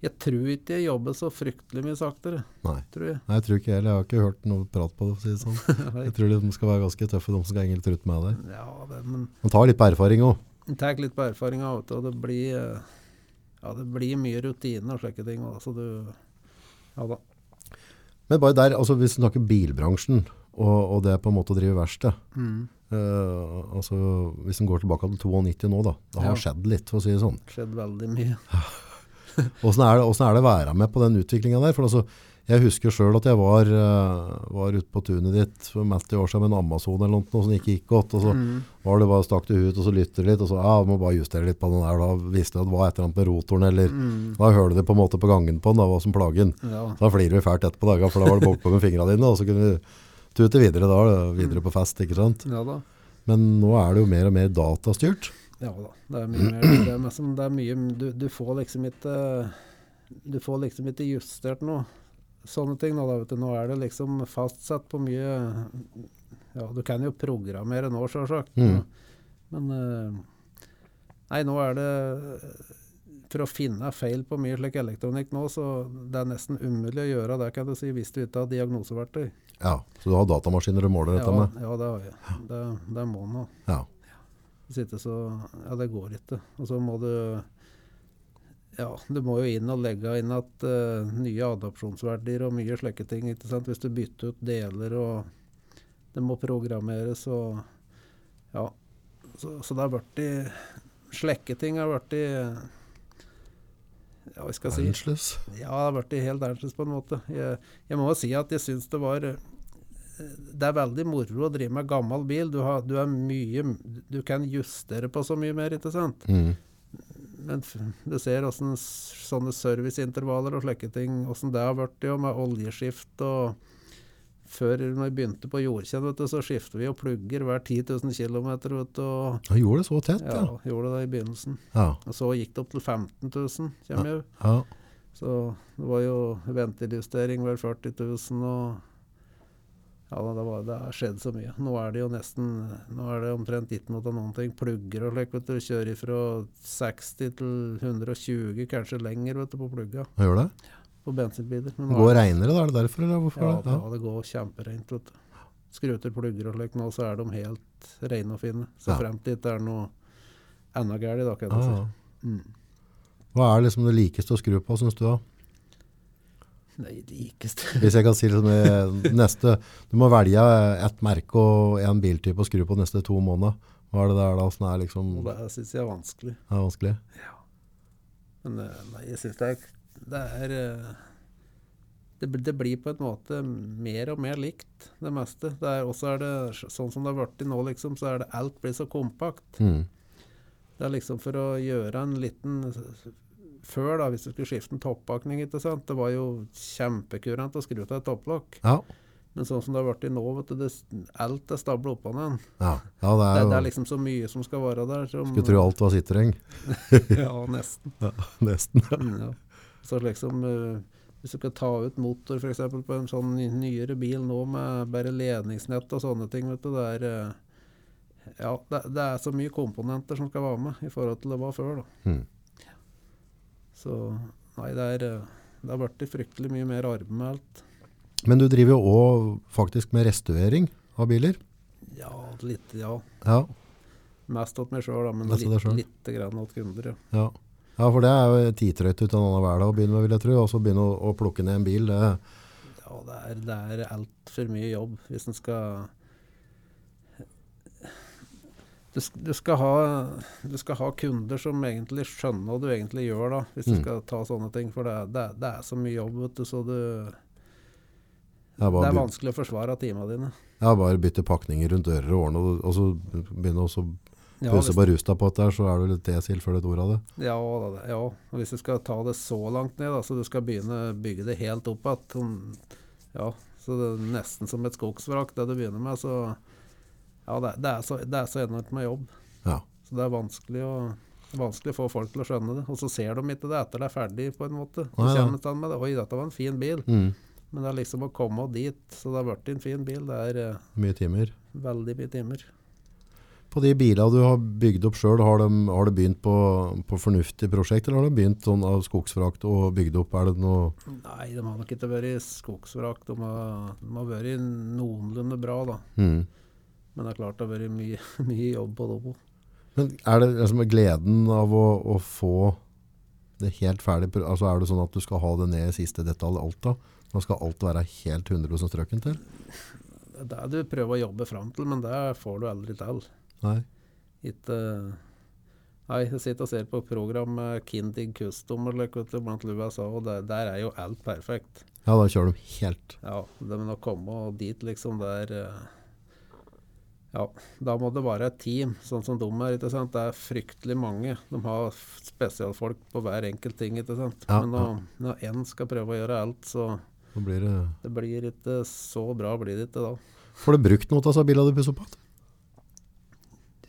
S2: jeg tror ikke jeg jobber så fryktelig mye saktere,
S1: Nei.
S2: tror jeg.
S1: Nei, jeg tror ikke heller. Jeg har ikke hørt noe prat på det, for å si det sånn. <laughs> Jeg tror de skal være ganske tøffe, de som skal henge litt ut med deg.
S2: Ja, det, men
S1: Man tar litt på erfaring også.
S2: En tar litt på erfaring av og det blir eh, Ja, det blir mye rutine og slike ting. Så du Ja da.
S1: Men bare der, altså hvis du snakker bilbransjen, og, og det er på en måte å drive verksted, eh, altså hvis en går tilbake til 92 nå da, det har
S2: Ja.
S1: skjedd litt, for å si det sånn.
S2: Skjedd veldig mye. <laughs>
S1: Åssen er, det, å være med på den utviklingen der? For altså, jeg husker selv at jeg var, eh, var ute på tunet ditt for i år siden med en Amazon eller noe som ikke gikk godt, og så
S2: Mm.
S1: var det bare stakk du ut, og så lytter litt, og så ja, må bare justere litt på den der, da visste du at det var et eller annet med rotoren, eller
S2: Mm.
S1: da hører du det på en måte på gangen på den, da, hva som plagen.
S2: Ja.
S1: Da flirer vi fælt etterpå da, for da var det bort på med fingrene dine, og så kunne vi tute videre da, videre på fest, ikke sant?
S2: ja da.
S1: Men nå er det jo mer og mer datastyrt.
S2: Ja da. Det er mye mer det er, det er mye du, du får liksom ikke Du får liksom ikke justert noe sånne ting nå, da, vet du. Nå er det liksom fastsatt på mye Ja, du kan jo programmere nå, sjølsagt.
S1: Mm.
S2: Men eh, Nei, nå er det For å finne feil på mye slik elektronikk nå, så det er nesten umulig å gjøre det, kan du si, hvis du ikke har diagnoseverktøy.
S1: Ja, så du har datamaskiner du måler dette
S2: Ja,
S1: med.
S2: ja, det har jeg. Det, det må man ha.
S1: Ja.
S2: Hvis ikke så Ja, det går ikke. Og så må du Ja, du må jo inn og legge inn at uh, nye adopsjonsverdier og mye slike ting. ikke sant? Hvis du bytter ut deler og det må programmeres og Ja. Så, så det har blitt slekketing har blitt Ja, hva skal jeg si. Ja, det har blitt helt annerledes på en måte. Jeg, jeg må jo si at jeg syns det var eh, Det er veldig moro å drive med gammel bil. Du, har, du er mye Du kan justere på så mye mer, ikke sant?
S1: Mm.
S2: Men du ser åssen sånne serviceintervaller og slike ting, åssen det har blitt jo med oljeskift og Før når vi begynte på jordkjenn, vet du, så skifter vi jo plugger hver 10 000 km. Vet du, og
S1: Han gjorde det så tett,
S2: ja,
S1: ja.
S2: gjorde det i begynnelsen.
S1: Ja.
S2: Og så gikk det opp til 15 000, kommer jeg
S1: ja.
S3: Så det var jo venteljustering hver 40 000 og Ja, det, var, det har skjedd så mye. Nå er det jo nesten Nå er det omtrent ikke noe av noen ting. Plugger og slik, vet du. Kjører fra 60 til 120, kanskje lenger, vet du, på plugga.
S1: Gjør det?
S2: På bensinbiler. Men
S1: Går reinere, da? Er det derfor? Eller hvorfor?
S2: ja,
S1: det?
S2: ja, det går kjempereint, vet du. Skruter plugger og slik nå, så er de helt rene og fine. Så
S1: Ja.
S2: frem til det er noe enda galt, da, kan du si. Mm.
S1: Hva er liksom det likeste å skru på, syns du? da?
S2: Nei, likeste <laughs>
S1: Hvis jeg kan si liksom det neste Du må velge ett merke og en biltype å skru på neste to måneder. Hva er det der da som er liksom
S2: det syns jeg er vanskelig.
S1: Det er vanskelig?
S2: Men eh, nei, jeg syns det er Det er eh, det, det blir på en måte mer og mer likt, det meste. Er, også er det sånn som det har blitt nå, liksom, så er det alt blir så kompakt.
S1: Mm.
S2: Det er liksom for å gjøre en liten Før, da, hvis du skulle skifte en toppakning, ikke sant. Det var jo kjempekurant å skru av et topplokk.
S1: Ja.
S2: Men sånn som det har blitt nå, vet du, det, alt er stabla oppå den.
S1: Ja. ja, det
S2: Det,
S1: er jo
S2: det er liksom så mye som skal være der. Som,
S1: Skulle tro alt var sittereng. <laughs>
S2: Ja, nesten.
S1: Nesten.
S2: Mm, ja. Så liksom eh, Hvis du skal ta ut motor for eksempel på en sånn nyere bil nå med bare ledningsnett og sånne ting, vet du, det er eh, Ja, det, det er så mye komponenter som skal være med i forhold til det var før, da.
S1: Mm.
S2: Så nei, det er eh, Det har blitt fryktelig mye mer arbeid med alt.
S1: Men du driver jo òg faktisk med restaurering av biler.
S2: Ja, litt, ja.
S1: Ja.
S2: Mest åt meg sjøl, men litt, lite grann åt kunder, ja.
S1: Ja. ja, for det er jo tidtrøyt ut av noen hverdag å begynne med, vil jeg tro. Og så begynne å, å plukke ned en bil. Det,
S2: Ja, det er, det er altfor mye jobb hvis en skal du, du, skal ha, du skal ha kunder som egentlig skjønner hva du egentlig gjør, da, hvis du
S1: Mm.
S2: skal ta sånne ting. For det, det, det er så mye jobb, vet du, så du
S1: det er
S2: Det er vanskelig å forsvare timene dine.
S1: ja, bare bytte pakninger rundt dører og ordne, og, og så begynne å
S2: Ja,
S1: pusse på rusta på dette så er det litt desil før du tar ordet av det.
S2: ja, da, ja, og hvis du skal ta det så langt ned, da, så du skal begynne å bygge det helt opp igjen sånn, Ja, så det er nesten som et skogsvrak, det du begynner med. Så ja, det, det, er så, det er så enormt med jobb.
S1: Ja.
S2: Så det er vanskelig å, vanskelig å få folk til å skjønne det. Og så ser de ikke det etter det er ferdig, på en måte. Så
S1: Nei, ja.
S2: kommer til med det. Oi, dette var en fin bil.
S1: Mm.
S2: Men det er liksom å komme dit, så det har blitt en fin bil. Det er eh,
S1: Mye timer.
S2: veldig mye timer.
S1: På de bilene du har bygd opp sjøl, har, de- har du begynt på, på fornuftige prosjekt, eller har du begynt sånn av skogsfrakt og bygd opp? Er det noe
S2: Nei, de har nok ikke vært skogsvrakt. De har, de har vært noenlunde bra, da.
S1: mm.
S2: Men det er klart det har vært mye, <laughs> mye jobb på det.
S1: Men er det liksom gleden av å, å få det helt ferdig? Altså Er det sånn at du skal ha det ned i siste detalj, alt da? Nå skal alt være helt 100 strøken til?
S2: Det er det du prøver å jobbe fram til, men det får du aldri til.
S1: Nei.
S2: Ikke Nei, jeg sitter og ser på program med Kindig Custom eller vet du, blant USA, og der, der er jo alt perfekt.
S1: Ja, da kjører de helt.
S2: Ja, det med å komme dit, liksom, det er eh, Ja, da må det være et team, sånn som de er. ikke sant? Det er fryktelig mange. De har spesialfolk på hver enkelt ting. ikke sant?
S1: Ja,
S2: Men når, når én skal prøve å gjøre alt, så
S1: blir det
S2: det blir ikke så bra blir det ikke da.
S1: Får du brukt noe av disse bilene du pusser opp igjen?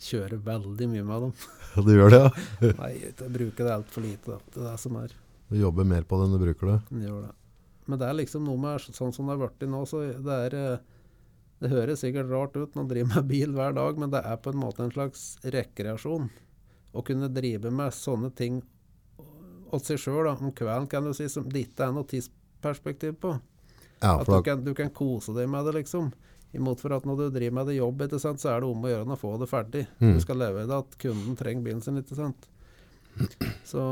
S2: Kjører veldig mye med dem. <laughs>
S1: Du gjør det, ja. <laughs>
S2: Nei, jeg bruker det altfor lite. da. Det er det som er.
S1: Du jobber mer på det enn du bruker det.
S2: Den gjør det. Men det er liksom noe med sånn som det har blitt nå, så det er eh, Det høres sikkert rart ut når man driver med bil hver dag, men det er på en måte en slags rekreasjon. Å kunne drive med sånne ting åt seg sjøl om kvelden, kan du si, som det ikke er noe tidsperspektiv på.
S1: Ja,
S2: At du kan, du kan kose deg med det, liksom. Imot for at når du driver med det jobb, sant, så er det om å gjøre å få det ferdig.
S1: Mm.
S2: Du skal leve i det at kunden trenger bilen sin, ikke sant. Så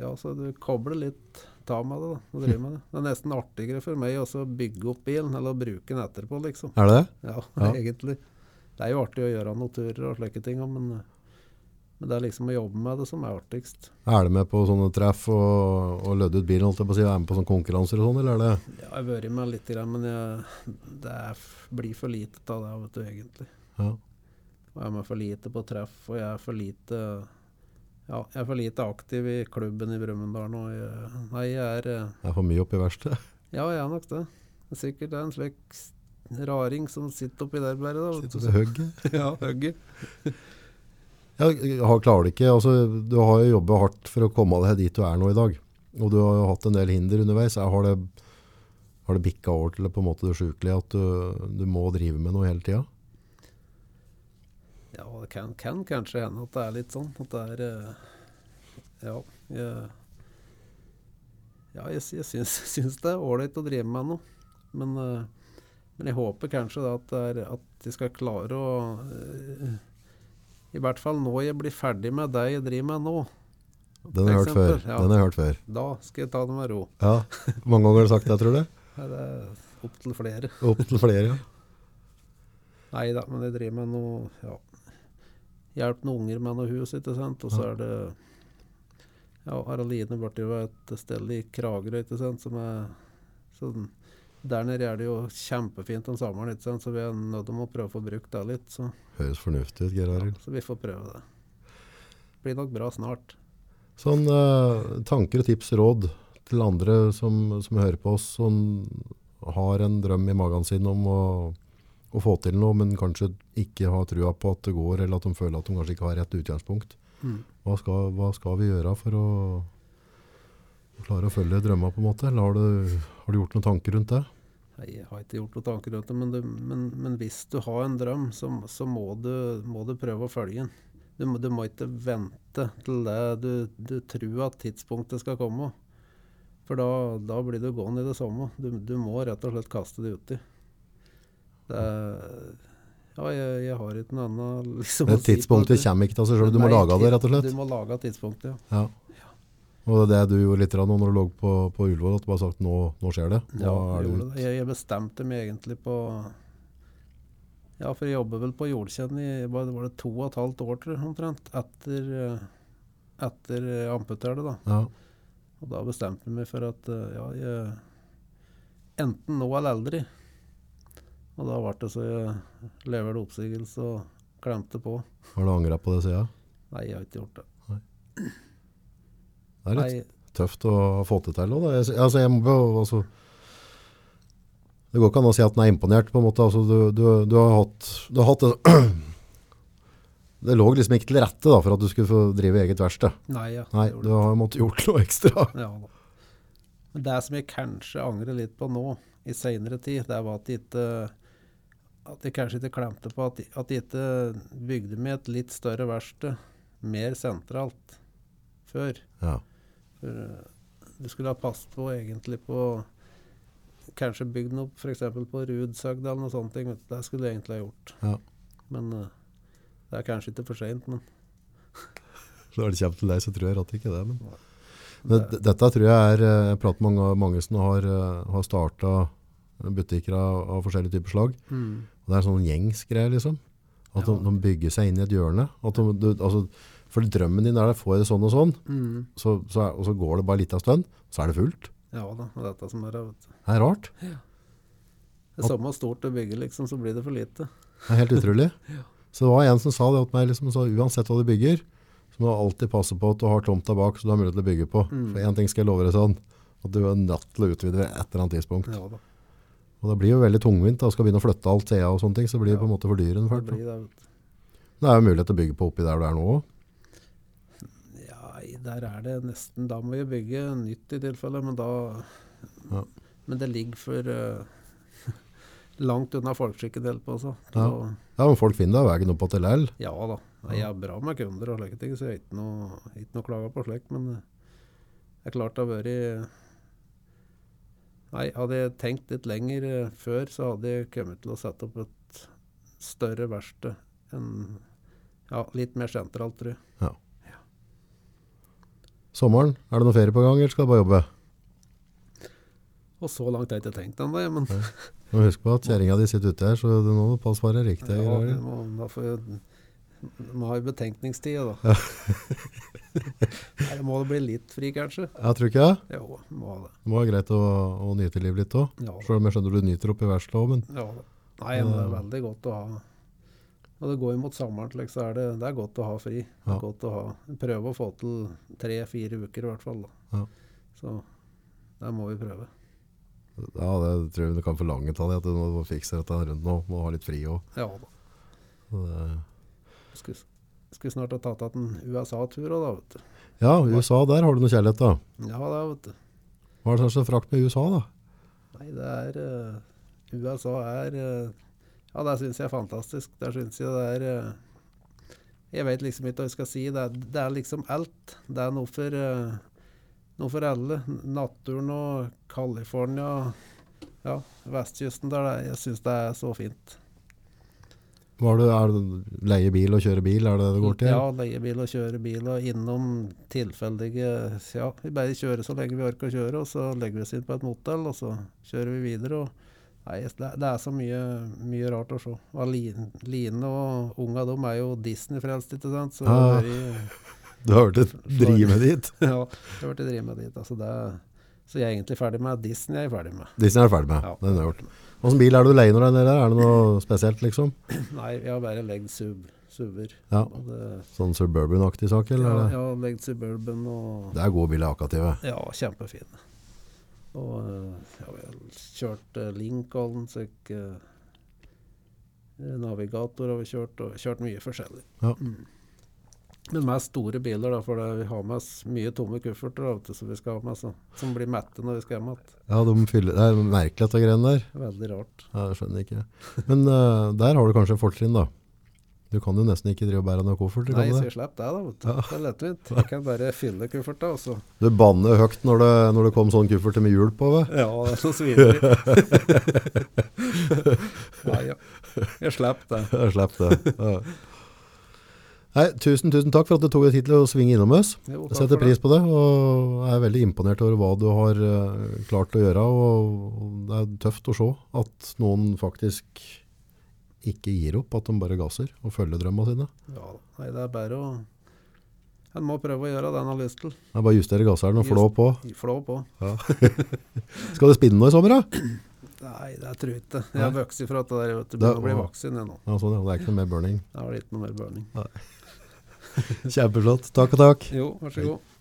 S2: ja, så du kobler litt ta med det, da. Og driver med det. Det er nesten artigere for meg også å bygge opp bilen, eller å bruke den etterpå, liksom.
S1: er det det?
S2: Ja, <laughs>
S1: Ja.
S2: egentlig. Det er jo artig å gjøre noen turer og slike ting, men, Men det er liksom å jobbe med det som er artigst.
S1: Er du med på sånne treff og, og lødde ut bilen, holdt jeg på å si, er med på sånne konkurranser og sånn, eller er det
S2: Ja, jeg har vært med litt, men jeg, det er, blir for lite av det, vet du, egentlig.
S1: ja.
S2: Og jeg er med for lite på treff, og jeg er for lite ja, jeg er for lite aktiv i klubben i Brumunddal nå. Nei, jeg er Jeg
S1: Det er for mye oppi verkstedet?
S2: Ja, jeg er nok det. Det er sikkert en slik raring som sitter oppi der bare. Da,
S1: Sitter ved hugget? <laughs>
S2: Ja, hugget. <laughs>
S1: Ja, har, klarer det ikke. Altså, du har jo jobbet hardt for å komme deg dit du er nå i dag. Og du har jo hatt en del hinder underveis. Jeg Har det, har det bikka over til det på en måte det sjukelige at du, du må drive med noe hele tida?
S2: Ja, det kan, kan kanskje hende at det er litt sånn. At det er eh, Ja, jeg, ja, jeg, jeg syns, <laughs> syns det er ålreit å drive med noe. Men, eh, men jeg håper kanskje da at, det er, at de skal klare å eh, I hvert fall nå jeg blir ferdig med det jeg driver med nå.
S1: Den har jeg hørt før.
S2: ja.
S1: Den har jeg hørt før.
S2: Da skal jeg ta det med ro.
S1: Ja, Mange ganger har du sagt det, tror du? <laughs>
S2: Det er opp flere.
S1: Opp til flere, ja. <laughs>
S2: Nei da, men jeg driver med noe ja, Hjelp noen unger med noe hus, ikke sant. Og så er det Ja, Areline ble jo et sted i Kragerø, ikke sant, som er sånn Der nede er det jo kjempefint om sommeren, ikke sant, så vi er nødt til å prøve å få brukt det litt. Så,
S1: Høres fornuftig ut, Geir
S2: ja, så vi får prøve det. Blir nok bra snart.
S1: Sånn eh, tanker og tips og råd til andre som, som hører på oss, som har en drøm i magen sin om å, å få til noe, men kanskje ikke har trua på at det går, eller at de føler at de kanskje ikke har rett utgangspunkt. Hva skal, hva skal vi gjøre for å klare å følge drømma på en måte? Eller har du, har du gjort noen tanker rundt det?
S2: Nei, jeg har ikke gjort noen tanker rundt det, men, du, men, men hvis du har en drøm, så, så må, du, må du prøve å følge den. Du du må ikke vente til det du, du tror at tidspunktet skal komme. For da, da blir du gående i det samme. Du, du må rett og slett kaste det uti. Er, ja, jeg, jeg har ikke noe annet <laughs> liksom,
S1: Det tidspunktet
S2: si
S1: kommer ikke av seg sjøl, du må lage det, rett og slett.
S2: Du må lage tidspunktet, ja.
S1: Ja. Og det er det du gjorde litt når du lå på, på Ullevål, at du bare sagt nå, nå skjer det. Nå
S2: Ja, jeg, gjorde det. jeg, jeg bestemte meg egentlig på Ja, for jeg jobber vel på jordkjenn i var det, var det to og et halvt år, tror jeg, omtrent, etter, eh, etter jeg amputerte, da.
S1: ja.
S2: Og da bestemte jeg meg for at eh, ja, jeg Enten nå eller aldri. Og da ble det så jeg leverte oppsigelse og klemte på.
S1: Har du angra på det sida?
S2: Nei, jeg har ikke gjort det.
S1: Det er litt
S2: Nei,
S1: tøft å få det til. òg, da. Jeg, altså, jeg må, altså, det går ikke an å si at den er imponert. på en måte. Altså, du, du, du har hatt, du har hatt det, <clears throat> Det lå liksom ikke til rette da, for at du skulle få drive eget verksted.
S2: nei, ja,
S1: Nei, du har måttet gjort noe ekstra.
S2: Ja. Men det som jeg kanskje angrer litt på nå, i seinere tid, det var at jeg ikke At jeg kanskje ikke klemte på at, at jeg ikke bygde med et litt større verksted mer sentralt før.
S1: Ja.
S2: For eh, du skulle ha passet på egentlig på Kanskje bygd noe f.eks. på Rudsøgda eller noe sånt. ting. Det skulle jeg egentlig ha gjort.
S1: Ja.
S2: Men eh, det er kanskje ikke for seint. Men <laughs>
S1: Når det kommer til deg, så tror jeg rett ikke det. Men.
S2: det,
S1: Men d- dette tror jeg er eh, Jeg prater med mange, mange som har, har starta butikker av, av forskjellige typer slag.
S2: mm.
S1: Og det er sånn gjengsgreier, liksom. At
S2: Ja.
S1: de, de bygger seg inn i et hjørne. At de, du, altså, for drømmen din er det, får jeg det sånn og sånn,
S2: Mm.
S1: så, så er, og så går det bare litt av stund, så er det fullt.
S2: Ja da. Det er dette som er vet.
S1: Det er rart.
S2: Det er samme stort du bygger, liksom, så blir det for lite.
S1: Det er helt utrolig. <laughs> ja. Så det var en som sa det til meg, liksom, så uansett hva du bygger, så må du alltid passe på at du har tomta bak, så du har mulighet til å bygge på.
S2: Mm.
S1: For en ting skal jeg love deg sånn, at du er nødt til å utvide ved et eller annet tidspunkt.
S2: Ja da.
S1: Og det blir jo veldig tungvint da, skal begynne å flytte alt CA og sånne ting, så blir det på en måte
S2: for
S1: fælt. da.
S2: blir det.
S1: Det er jo mulighet til å bygge på oppi der du er nå òg?
S2: Ja, der er det nesten Da må vi bygge nytt i tilfelle, men da
S1: Ja.
S2: Men det ligger for uh, <laughs> langt unna folkeskikken helt på, så.
S1: Ja. Ja, men folk finner da veien opp til LL.
S2: ja da. Jeg er bra med kunder og slike ting, så jeg har ikke noe, ikke noe klager på slikt. Men eh, det er klart det har vært Nei, hadde jeg tenkt litt lenger eh, før, så hadde jeg kommet til å sette opp et større verksted enn Ja, litt mer sentralt, tror jeg.
S1: Sommeren, er det noe ferie på gang, eller skal du bare jobbe?
S2: Og så langt har jeg ikke tenkt ennå, men
S1: Du må huske på at kjerringa di sitter ute her, så du må passe på å være <laughs> riktig.
S2: Ja, må, da får jeg Du har jo betenkningstid, da. <laughs> Nei, det må det bli litt fri, kanskje.
S1: Jeg tror ikke det.
S2: Jo, må det.
S1: Det må være greit å, å nyte livet litt òg.
S2: Ja,
S1: Selv om jeg skjønner du nyter opp i verkstedet òg, men
S2: ja. Nei, men det er veldig godt å ha Når det går imot sommeren, slik, så er det, det er godt å ha fri. Det
S1: Ja.
S2: er godt å ha Prøve å få til tre-fire uker i hvert fall.
S1: Ja.
S2: Så det må vi prøve.
S1: ja, det tror jeg du kan forlange av deg, at du må fikse dette rundt nå. Må ha litt fri òg.
S2: Ja da. Skulle, skulle snart ha tatt igjen en USA-tur òg, da, vet du.
S1: Ja, USA, der har du noe kjærlighet, da.
S2: Ja, det vet du.
S1: Hva er det som er frakt med USA, da?
S2: Nei, det er uh, USA er uh, Ja, det syns jeg er fantastisk. Det syns jeg det er uh, Jeg vet liksom ikke hva jeg skal si. Det er, det er liksom alt. Det er noe for, noe for alle. Naturen og California, ja, vestkysten der. Jeg syns det er så fint.
S1: Hva du, er det leie bil og kjøre bil, er det det går til?
S2: Ja, leie bil og kjøre bil, og innom tilfeldige Ja, vi bare kjører så lenge vi orker å kjøre, og så legger vi oss inn på et motell, og så kjører vi videre. og Nei, det, det er så mye, mye rart å se. Og Line, Line og unga de er jo Disney-frelst, ikke sant? Så
S1: Ah.
S2: det er i-
S1: Du har vært det drive med dit. <laughs>
S2: ja, jeg har vært drive med dit. Altså det, er- så jeg er egentlig ferdig med Disney. jeg er ferdig med.
S1: Disney er du ferdig med.
S2: Ja.
S1: Den jeg gjort. Hvilken bil er det du leier når du er nede der? Er det noe spesielt, liksom? <clears throat>
S2: Nei, jeg har bare legget sub, suver.
S1: Ja,
S2: det,
S1: Sånn Suburban-aktig sak, eller?
S2: ja, jeg har Suburban og
S1: Det er gode biler, akkurat.
S2: Ja, kjempefine. Og eh, ja, vi har kjørt eh, Lincoln, så jeg eh, Navigator har vi kjørt, og kjørt mye forskjellig.
S1: Ja.
S2: Mm. Men mest store biler, da, for vi har med oss mye tomme kufferter da, som vi skal ha med, så, som blir mette når vi skal hjem igjen.
S1: Ja, de fyller, det er merkelig dette greiene der.
S2: Veldig rart.
S1: Ja, jeg skjønner ikke. Men uh, der har du kanskje fortrinn, da. Du kan jo nesten ikke drive og bære noen koffert.
S2: Nei, så
S1: det?
S2: jeg slipper det, da. vet du.
S1: Ja.
S2: Det er lettvint. Jeg kan bare fylle kufferta, Også.
S1: du banner høyt når det, når det kom sånn kuffert med hjul på. Ved.
S2: Ja, det er så svineri. Nei, ja. Jeg slipper det.
S1: Jeg slapp det. Ja. Nei, tusen, tusen takk for at du tok deg tid til å svinge innom oss.
S2: Jo,
S1: Jeg setter pris på det, og er veldig imponert over hva du har eh, klart å gjøre. Og det er tøft å se at noen faktisk ikke gir opp, at de bare gasser og følger drømmene sine.
S2: Ja, nei, det er bare å En må prøve å gjøre det en har lyst til.
S1: Det er bare å justere gasseren og flå på.
S2: Flå på. <laughs>
S1: Skal du spinne noe i sommer, da? <clears throat>
S2: Nei, det tror jeg ikke. Jeg har
S1: Nei.
S2: vokst ifra at det der, vet du. Begynner å bli voksen jeg nå.
S1: Ja, sånn, ja. Det er ikke noe mer burning.
S2: Det var litt ikke noe mer burning.
S1: Kjempeflott. Takk og takk.
S2: Jo, vær så god.